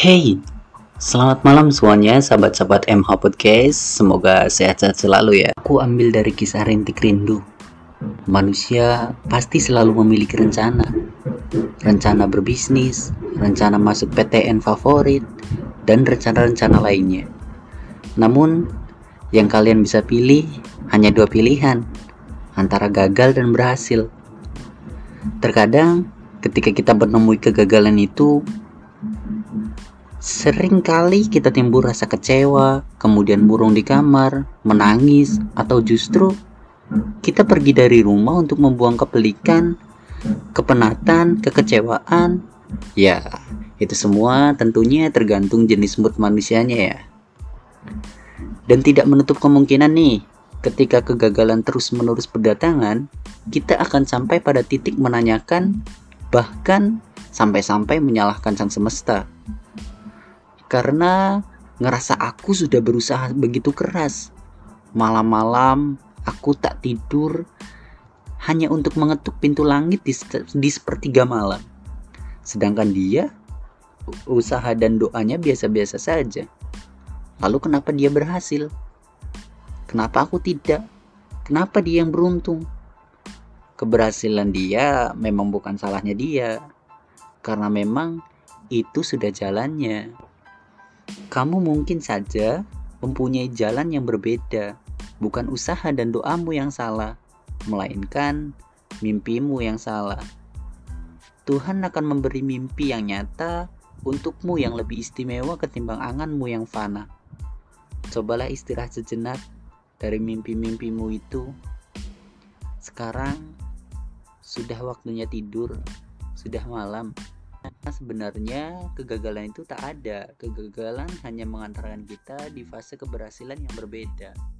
Hey, selamat malam semuanya sahabat-sahabat MH Podcast. Semoga sehat-sehat selalu ya. Aku ambil dari kisah rintik rindu. Manusia pasti selalu memiliki rencana. Rencana berbisnis, rencana masuk PTN favorit Dan rencana-rencana lainnya. Namun, yang kalian bisa pilih hanya dua pilihan Antara gagal dan berhasil. Terkadang ketika kita menemui kegagalan itu Sering kali kita timbul rasa kecewa, kemudian burung di kamar, menangis, atau justru kita pergi dari rumah untuk membuang kepelikan, kepenatan, kekecewaan. Ya, itu semua tentunya tergantung jenis mood manusianya ya. Dan tidak menutup kemungkinan nih, ketika kegagalan terus-menerus berdatangan, kita akan sampai pada titik menanyakan, bahkan sampai-sampai menyalahkan sang semesta karena ngerasa aku sudah berusaha begitu keras. Malam-malam aku tak tidur hanya untuk mengetuk pintu langit di, di sepertiga malam. Sedangkan dia usaha dan doanya biasa-biasa saja. Lalu kenapa dia berhasil? Kenapa aku tidak? Kenapa dia yang beruntung? Keberhasilan dia memang bukan salahnya dia. Karena memang itu sudah jalannya. Kamu mungkin saja mempunyai jalan yang berbeda, bukan usaha dan doamu yang salah, melainkan mimpimu yang salah. Tuhan akan memberi mimpi yang nyata untukmu yang lebih istimewa ketimbang anganmu yang fana. Cobalah istirahat sejenak dari mimpi-mimpimu itu. Sekarang sudah waktunya tidur, sudah malam. Sebenarnya kegagalan itu tak ada. Kegagalan hanya mengantarkan kita di fase keberhasilan yang berbeda.